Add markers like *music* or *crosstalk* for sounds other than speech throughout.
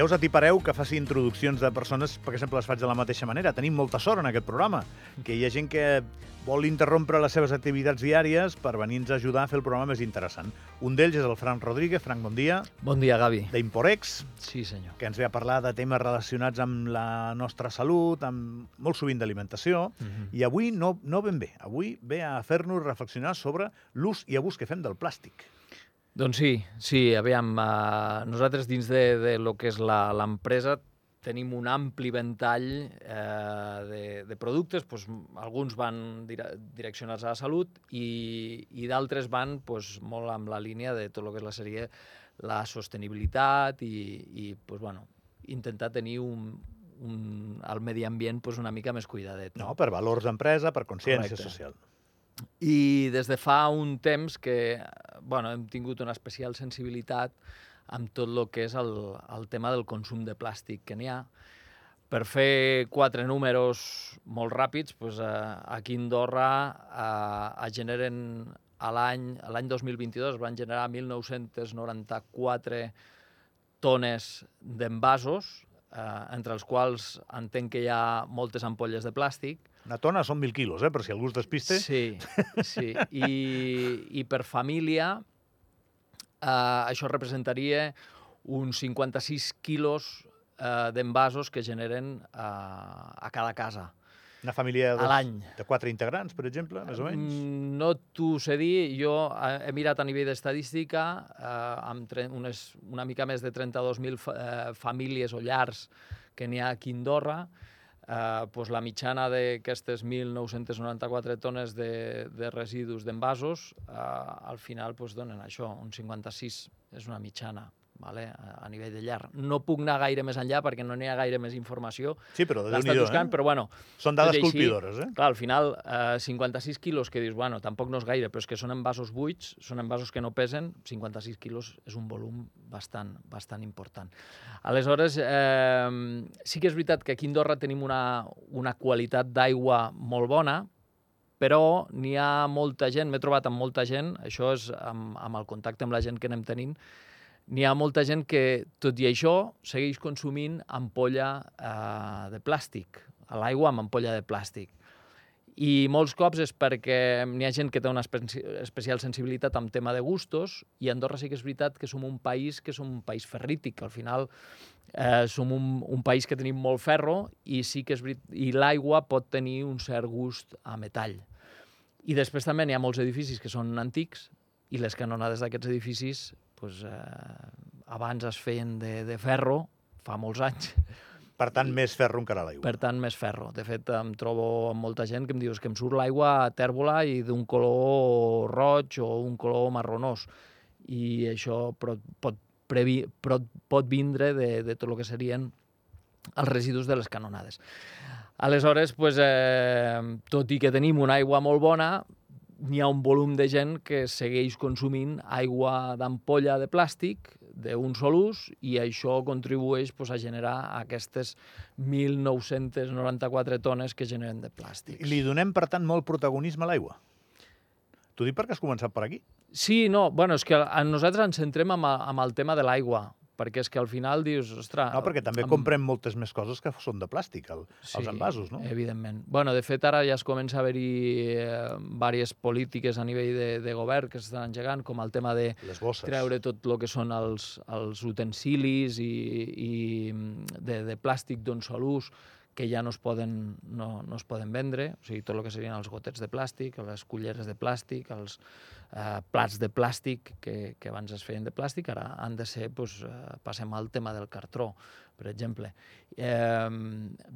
Ja us atipareu que faci introduccions de persones perquè sempre les faig de la mateixa manera. Tenim molta sort en aquest programa, que hi ha gent que vol interrompre les seves activitats diàries per venir-nos a ajudar a fer el programa més interessant. Un d'ells és el Frank Rodríguez. Frank, bon dia. Bon dia, Gavi. D'Imporex, Sí, senyor. que ens ve a parlar de temes relacionats amb la nostra salut, amb molt sovint d'alimentació, Mm -hmm. i avui no, no ben bé. Avui ve a fer-nos reflexionar sobre l'ús i abús que fem del plàstic. Doncs sí, sí, aviam, uh, nosaltres dins de, de lo que és la- l'empresa tenim un ampli ventall eh, de, de productes, doncs, alguns van dire direccionats a la salut i, i d'altres van doncs, molt amb la línia de tot el que és la sèrie la sostenibilitat i, i doncs, bueno, intentar tenir un, un, el medi ambient doncs, una mica més cuidadet. No, per valors d'empresa, per consciència Correcte. social. I des de fa un temps que bueno, hem tingut una especial sensibilitat amb tot el que és el, el tema del consum de plàstic que n'hi ha. Per fer quatre números molt ràpids, doncs, aquí a Andorra eh, es generen a l'any a l'any 2022 es van generar 1.994 tones d'envasos, eh, entre els quals entenc que hi ha moltes ampolles de plàstic, Una tona són mil quilos, eh? per si algú es despiste. Sí, sí. I, *laughs* i per família eh, això representaria uns 56 quilos eh, d'envasos que generen eh, a cada casa. Una família de, de quatre integrants, per exemple, més o menys. Mm, No t'ho sé dir, jo eh, he mirat a nivell d'estadística, eh, amb unes, una mica més de 32.000 fa, eh, famílies o llars que n'hi ha aquí a Andorra, eh, doncs la mitjana d'aquestes 1.994 tones de, de residus d'envasos, eh, al final doncs, donen això, un 56, és una mitjana vale? a, a nivell de llar. No puc anar gaire més enllà perquè no n'hi ha gaire més informació. Sí, però déu nhi buscant, eh? però bueno, Són dades així, colpidores, eh? Clar, al final, eh, 56 quilos que dius, bueno, tampoc no és gaire, però és que són envasos buits, són envasos que no pesen, 56 quilos és un volum bastant, bastant important. Aleshores, eh, sí que és veritat que aquí a Andorra tenim una, una qualitat d'aigua molt bona, però n'hi ha molta gent, m'he trobat amb molta gent, això és amb, amb el contacte amb la gent que anem tenint, n'hi ha molta gent que, tot i això, segueix consumint ampolla eh, de plàstic, a l'aigua amb ampolla de plàstic. I molts cops és perquè n'hi ha gent que té una espe- especial sensibilitat amb tema de gustos i Andorra sí que és veritat que som un país que som un país ferrític. Al final eh, som un, un país que tenim molt ferro i sí que és i l'aigua pot tenir un cert gust a metall. I després també n'hi ha molts edificis que són antics i les canonades d'aquests edificis pues, eh, abans es feien de, de ferro, fa molts anys, Per tant, més ferro encara a l'aigua. per tant, més ferro. De fet, em trobo amb molta gent que em diu "És que em surt l'aigua tèrbola i d'un color roig o un color marronós. I això pot, pot, previ, pot, pot vindre de, de tot el que serien els residus de les canonades. Aleshores, pues, eh, tot i que tenim una aigua molt bona, n'hi ha un volum de gent que segueix consumint aigua d'ampolla de plàstic d'un sol ús i això contribueix pues, a generar aquestes 1.994 tones que generen de plàstics. Li donem, per tant, molt protagonisme a l'aigua. T'ho dic perquè has començat per aquí. Sí, no, bueno, és que nosaltres ens centrem amb, amb el tema de l'aigua, perquè és que al final dius, ostres... No, perquè també amb- comprem moltes més coses que són de plàstic, el, els envasos, no? evidentment. Bueno, de fet, ara ja es comença a haver-hi eh, diverses polítiques a nivell de, de govern que s'estan engegant, com el tema de treure tot el que són els, els utensilis i, i de, de plàstic d'un sol ús que ja no es poden, no, no es poden vendre, o sigui, tot el que serien els gotets de plàstic, les culleres de plàstic, els eh, plats de plàstic que, que abans es feien de plàstic, ara han de ser, doncs, passem al tema del cartró, per exemple. Eh,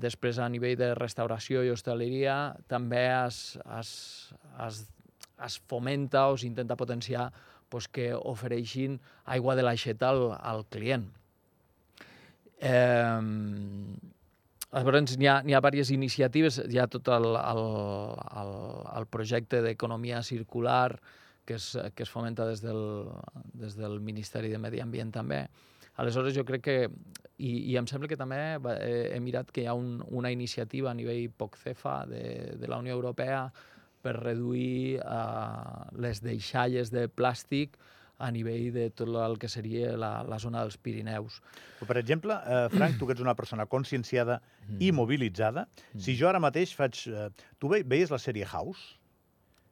després, a nivell de restauració i hostaleria, també es, es, es, es fomenta o s'intenta potenciar pues, que ofereixin aigua de l'aixeta al, al client. Eh, llavors, n'hi ha, n'hi ha diverses iniciatives, hi ha tot el, el, el, el projecte d'economia circular que es, que es fomenta des del, des del Ministeri de Medi Ambient també. Aleshores, jo crec que, i, i em sembla que també he, he mirat que hi ha un, una iniciativa a nivell POCCEFA de, de la Unió Europea per reduir eh, les deixalles de plàstic a nivell de tot el que seria la, la zona dels Pirineus. Però, per exemple, eh, Frank, tu que ets una persona conscienciada i mobilitzada, si jo ara mateix faig... Eh, tu ve, veies la sèrie House?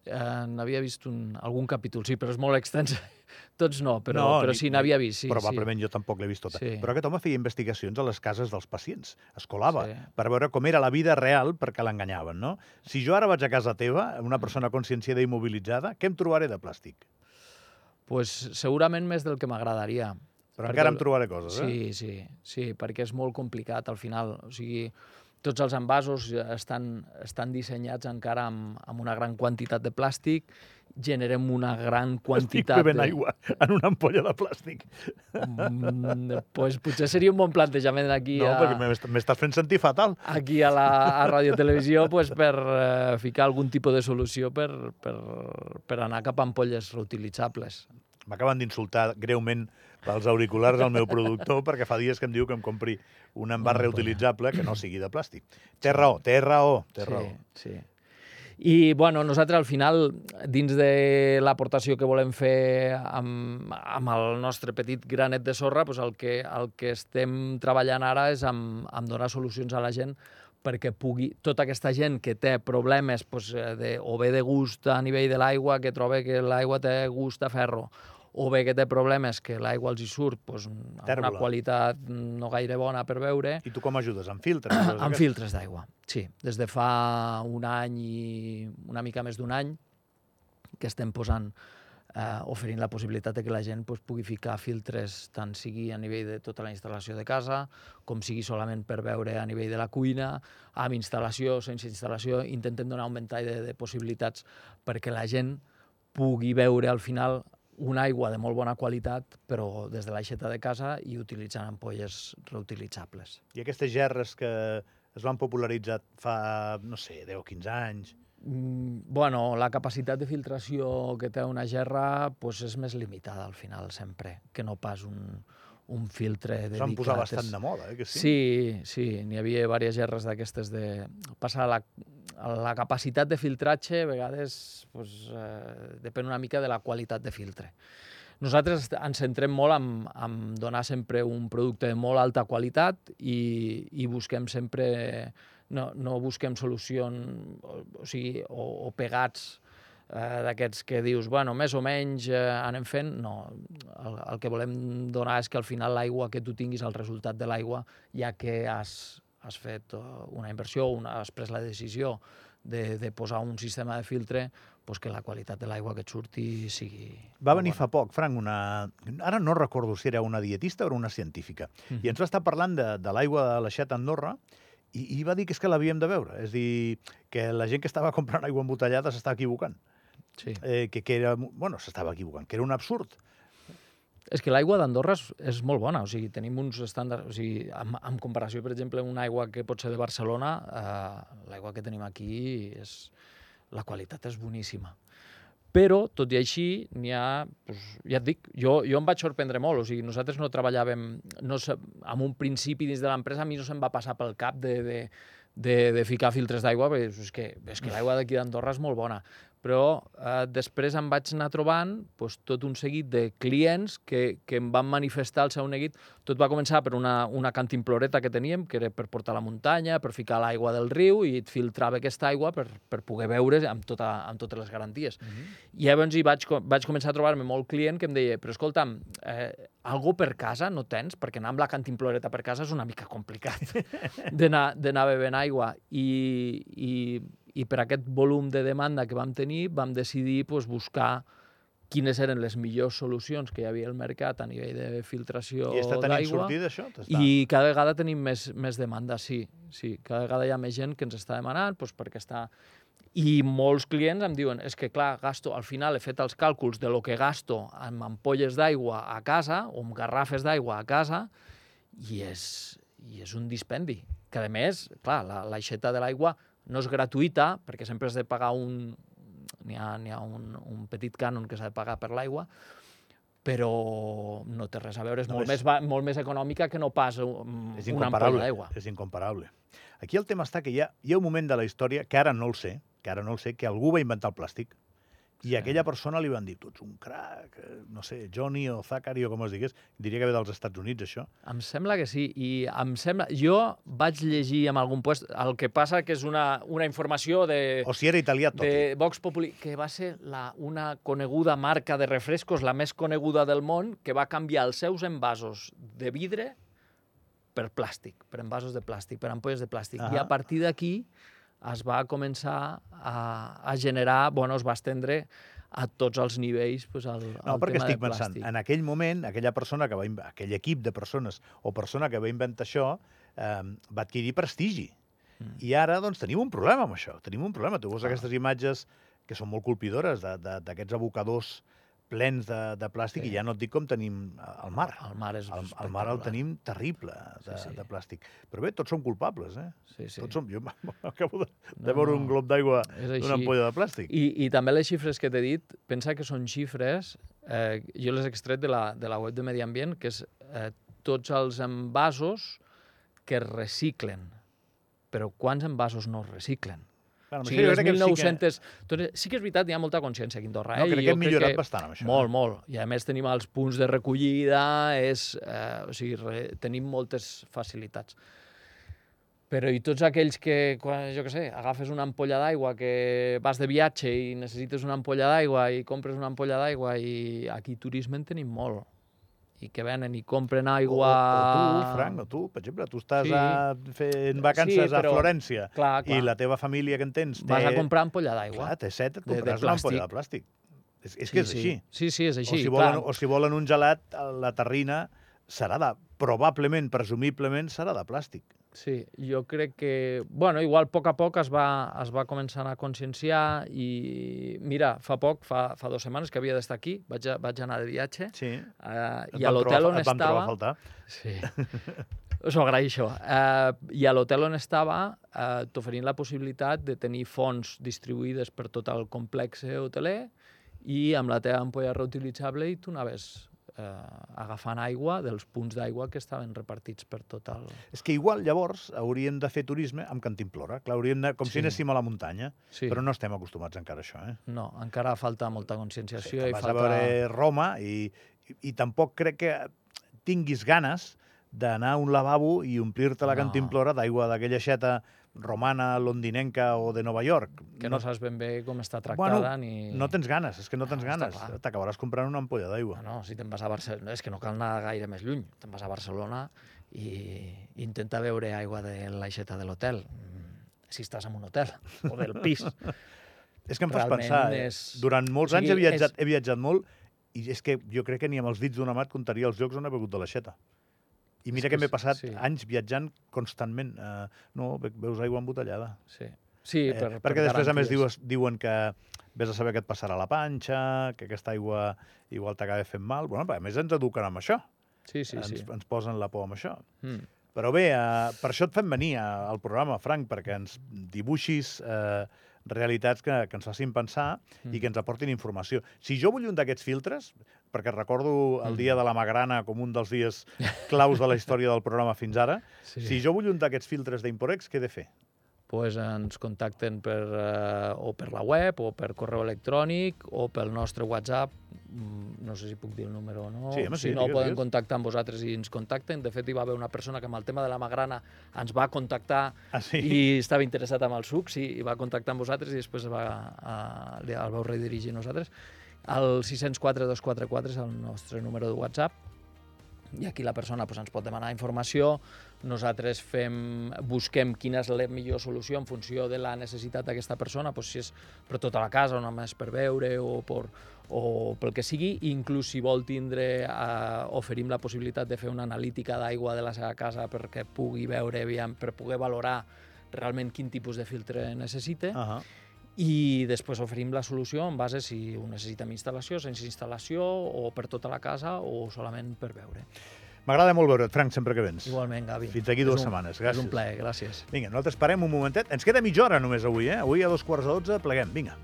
Eh, n'havia vist un, algun capítol, sí, però és molt extens. *laughs* Tots no, però, No, però sí, n'havia vist, sí. Probablement jo tampoc l'he vist tota. Sí. Però aquest home feia investigacions a les cases dels pacients. Es colava Sí. per veure com era la vida real perquè l'enganyaven, no? Si jo ara vaig a casa teva, una persona conscienciada i mobilitzada, què em trobaré de plàstic? Sí. Pues, segurament més del que m'agradaria. Però Perquè encara em trobaré coses, eh? Sí, sí, sí, perquè és molt complicat al final. O sigui, tots els envasos estan, estan dissenyats encara amb, amb una gran quantitat de plàstic, generem una gran Estic quantitat bevent de... aigua en una ampolla de plàstic. Mm, pues potser seria un bon plantejament aquí No, a, perquè m'est- m'estàs fent sentir fatal. aquí a la a Radio Televisió pues, per eh, ficar algun tipus de solució per, per, per anar cap a ampolles reutilitzables. M'acaben d'insultar greument pels auriculars al meu productor *laughs* perquè fa dies que em diu que em compri un envàs reutilitzable que no sigui de plàstic. Té raó, té raó, té raó. Sí, sí. I, bueno, nosaltres al final, dins de l'aportació que volem fer amb, amb el nostre petit granet de sorra, doncs el, que, el que estem treballant ara és amb, amb donar solucions a la gent perquè pugui, tota aquesta gent que té problemes doncs, de, o bé de gust a nivell de l'aigua, que troba que l'aigua té gust a ferro, o bé que té problemes que l'aigua els hi surt doncs, amb Tèrbola. una qualitat no gaire bona per beure, I tu com ajudes? Amb filtres? coses amb filtres d'aigua, sí. Des de fa un any i una mica més d'un any que estem posant, eh, oferint la possibilitat de que la gent pues, pugui ficar filtres tant sigui a nivell de tota la instal·lació de casa com sigui solament per veure a nivell de la cuina, amb instal·lació, sense instal·lació, intentem donar un ventall de, de possibilitats perquè la gent pugui veure al final una aigua de molt bona qualitat, però des de l'aixeta de casa i utilitzant ampolles reutilitzables. I aquestes gerres que es van popularitzar fa, no sé, 10 o 15 anys, Mm, bueno, la capacitat de filtració que té una gerra pues, és més limitada al final, sempre, que no pas un, un filtre dedicat. van posar bastant de moda, eh, que sí? Sí, sí, n'hi havia diverses gerres d'aquestes de... Passar la, la capacitat de filtratge, a vegades, pues, eh, depèn una mica de la qualitat de filtre. Nosaltres ens centrem molt en, en donar sempre un producte de molt alta qualitat i, i busquem sempre... No, no busquem solucions o, o, sigui, o, o pegats eh, d'aquests que dius, bueno, més o menys eh, anem fent, no. El, el que volem donar és que al final l'aigua que tu tinguis, el resultat de l'aigua, ja que has, has fet eh, una inversió, una, has pres la decisió de, de posar un sistema de filtre, pues que la qualitat de l'aigua que et surti sigui... Va venir bona. fa poc, Frank, una... Ara no recordo si era una dietista o una científica. Mhm. I ens va estar parlant de, de l'aigua de l'aixeta a Andorra i, i va dir que és que l'havíem de veure. És dir, que la gent que estava *laughs* comprant aigua embotellada s'estava equivocant. Sí. Eh, que, que era... Bueno, s'estava equivocant, que era un absurd. És que l'aigua d'Andorra és, és molt bona, o sigui, tenim uns estàndards, o sigui, en, en comparació, per exemple, amb una aigua que pot ser de Barcelona, eh, l'aigua que tenim aquí és... La qualitat és boníssima. Però, tot i així, n'hi ha... Doncs, ja et dic, jo, jo em vaig sorprendre molt. O sigui, nosaltres no treballàvem... No, en un principi dins de l'empresa a mi no se'm va passar pel cap de, de, de, de ficar filtres d'aigua, perquè és que, és que l'aigua d'aquí d'Andorra és molt bona. Però eh, després em vaig anar trobant doncs, tot un seguit de clients que, que em van manifestar el seu neguit. Tot va començar per una, una cantimploreta que teníem, que era per portar a la muntanya, per ficar l'aigua del riu, i et filtrava aquesta aigua per, per poder beure amb, tota, amb totes les garanties. Mm -hmm. I llavors hi vaig, vaig començar a trobar-me molt client que em deia, però escolta'm, eh, algú per casa no tens? Perquè anar amb la cantimploreta per casa és una mica complicat *laughs* d'anar bevent aigua. I, i, I per aquest volum de demanda que vam tenir, vam decidir pues, buscar quines eren les millors solucions que hi havia al mercat a nivell de filtració I està tenint d'aigua. sortida, això? I cada vegada tenim més, més demanda, sí, sí. Cada vegada hi ha més gent que ens està demanant doncs, perquè està... I molts clients em diuen, és que clar, gasto, al final he fet els càlculs de lo que gasto amb ampolles d'aigua a casa o amb garrafes d'aigua a casa i és, i és un dispendi. Que a més, clar, la- l'aixeta de l'aigua no és gratuïta perquè sempre has de pagar un... N'hi ha, ha un, un petit cànon que s'ha de pagar per l'aigua, però no té res a veure, és, No, molt, és- més, molt més econòmica que no pas un, És una ampolla d'aigua. És incomparable. Aquí el tema està que hi ha, hi ha un moment de la història, que ara no el sé, que ara no el sé, que algú va inventar el plàstic, I a aquella persona li van dir, tu ets un crac, eh, no sé, Johnny o Zachary o com es digués. Diria que ve dels Estats Units, això. Em sembla que sí, i em sembla... Jo vaig llegir en algun lloc, el que passa que és una, una informació de, O si era italià, tot. de Vox Populi, que va ser la, una coneguda marca de refrescos, la més coneguda del món, que va canviar els seus envasos de vidre per plàstic, per envasos de plàstic, per ampolles de plàstic. I Ahà. a partir d'aquí es va començar a, a generar, bueno, es va estendre a tots els nivells pues, el, No, el perquè tema estic pensant, plàstic. en aquell moment, aquella persona que va, aquell equip de persones o persona que va inventar això eh, va adquirir prestigi. Mm. I ara, doncs, tenim un problema amb això. Tenim un problema. Tu veus Clar. aquestes imatges que són molt colpidores d'aquests abocadors plens de, de plàstic Sí. i ja no et dic com tenim el mar. El mar és El, el mar el tenim terrible de, Sí, sí. de plàstic. Però bé, tots som culpables, eh? Sí, sí. Tots som... Jo *laughs* acabo de, de No, veure no. un glob d'aigua d'una ampolla de plàstic. I, I també les xifres que t'he dit, pensa que són xifres, eh, jo les he extret de la, de la web de Medi Ambient, que és eh, tots els envasos que es reciclen. Però quants envasos no es reciclen? Bueno, O amb sigui, les crec que sí que- 1900... Sí que és veritat, hi ha molta consciència aquí a Andorra. No, eh? crec I que hem millorat que bastant amb això. Molt, eh? molt. I a més tenim els punts de recollida, és, eh, o sigui, re, tenim moltes facilitats. Però i tots aquells que, quan, jo què sé, agafes una ampolla d'aigua, que vas de viatge i necessites una ampolla d'aigua i compres una ampolla d'aigua i aquí turisme en tenim molt. I que venen i compren O, aigua... o tu, Frank, o tu, per exemple, tu estàs Sí. a, fent vacances Sí, però- a Florència Clar, clar. i la teva família que en tens té... Vas a comprar ampolla d'aigua. Clar, té set, et de- de compraràs una ampolla de plàstic. És, és que és sí, així. Sí, sí, és així. o, si clar. volen, o si volen un gelat, la terrina serà de... Probablement, presumiblement, serà de plàstic. Sí, jo crec que... Bueno, igual a poc a poc es va, es va començar a conscienciar i mira, fa poc, fa, fa dues setmanes que havia d'estar aquí, vaig, a, vaig anar de viatge Sí. Et i a l'hotel trobar- on trobar estava... faltar. Sí. Us ho agraeixo. Uh, I a l'hotel on estava uh, t'oferint la possibilitat de tenir fonts distribuïdes per tot el complex hoteler i amb la teva ampolla reutilitzable i tu anaves eh, agafant aigua dels punts d'aigua que estaven repartits per tot el... És que igual, llavors, hauríem de fer turisme amb cantimplora. Clar, hauríem de, com Sí. si anéssim a la muntanya, Sí. però no estem acostumats encara a això, eh? No, encara falta molta conscienciació i vas falta... a veure Roma i, i, i tampoc crec que tinguis ganes d'anar a un lavabo i omplir-te la No. cantimplora d'aigua d'aquella xeta romana, londinenca o de Nova York. que no saps ben bé com està Bueno, tractada ni... no tens ganes, és que no tens No, està ganes. T'acabaràs comprant una ampolla d'aigua. No, no, si te'n vas a Barcelona... És que no cal anar gaire més lluny. Te'n vas a Barcelona i intenta veure aigua de l'aixeta de l'hotel. Mm, Si estàs en un hotel o del pis. *laughs* És que em fas pensar, eh? és- durant molts o anys sigui, he viatjat, és- he viatjat molt i és que jo crec que ni amb els dits d'una mà et contaria els llocs on he begut de l'aixeta. I mira que m'he passat sí. anys viatjant constantment. Uh, no, veus aigua embotellada. Sí, sí Eh, per, perquè després, a més, garanties. dius, diuen que vés a saber què et passarà a la panxa, que aquesta aigua igual t'acaba fent mal. Bueno, a més, ens eduquen amb això. Sí, sí, ens, sí. ens posen la por amb això. Mm. Però bé, eh, per això et fem venir al programa, Frank, perquè ens dibuixis eh, realitats que, que ens facin pensar Mm. i que ens aportin informació. Si jo vull un d'aquests filtres, perquè recordo el Mm. dia de la Magrana com un dels dies claus de la història del programa fins ara, *laughs* Sí. si jo vull un d'aquests filtres d'Imporex, què he de fer? Pues ens contacten per, eh, o per la web o per correu electrònic o pel nostre WhatsApp. Mm, No sé si puc dir el número o no. Sí, home, sí, si no, digues, poden digues. contactar amb vosaltres i ens contacten. De fet, hi va haver una persona que amb el tema de la magrana ens va contactar Ah, sí? i estava interessat en el suc, sí, i va contactar amb vosaltres i després va, a, li- el vau redirigir a nosaltres. El 604-244 és el nostre número de WhatsApp i aquí la persona doncs, ens pot demanar informació, nosaltres fem, busquem quina és la millor solució en funció de la necessitat d'aquesta persona, doncs, si és per tota la casa o només per beure o, per, o pel que sigui, inclús si vol tindre, eh, oferim la possibilitat de fer una analítica d'aigua de la seva casa perquè pugui veure, per poder valorar realment quin tipus de filtre necessita Uh -huh. I després oferim la solució en base si ho necessita amb instal·lació, sense instal·lació o per tota la casa o solament per veure. M'agrada molt veure't, Frank, sempre que vens. Igualment, Gavi. Fins aquí És dues un- setmanes. És un Gràcies. plaer, gràcies. Vinga, nosaltres parem un momentet. Ens queda mitja hora només avui, eh? Avui a dos quarts de dotze pleguem. Vinga.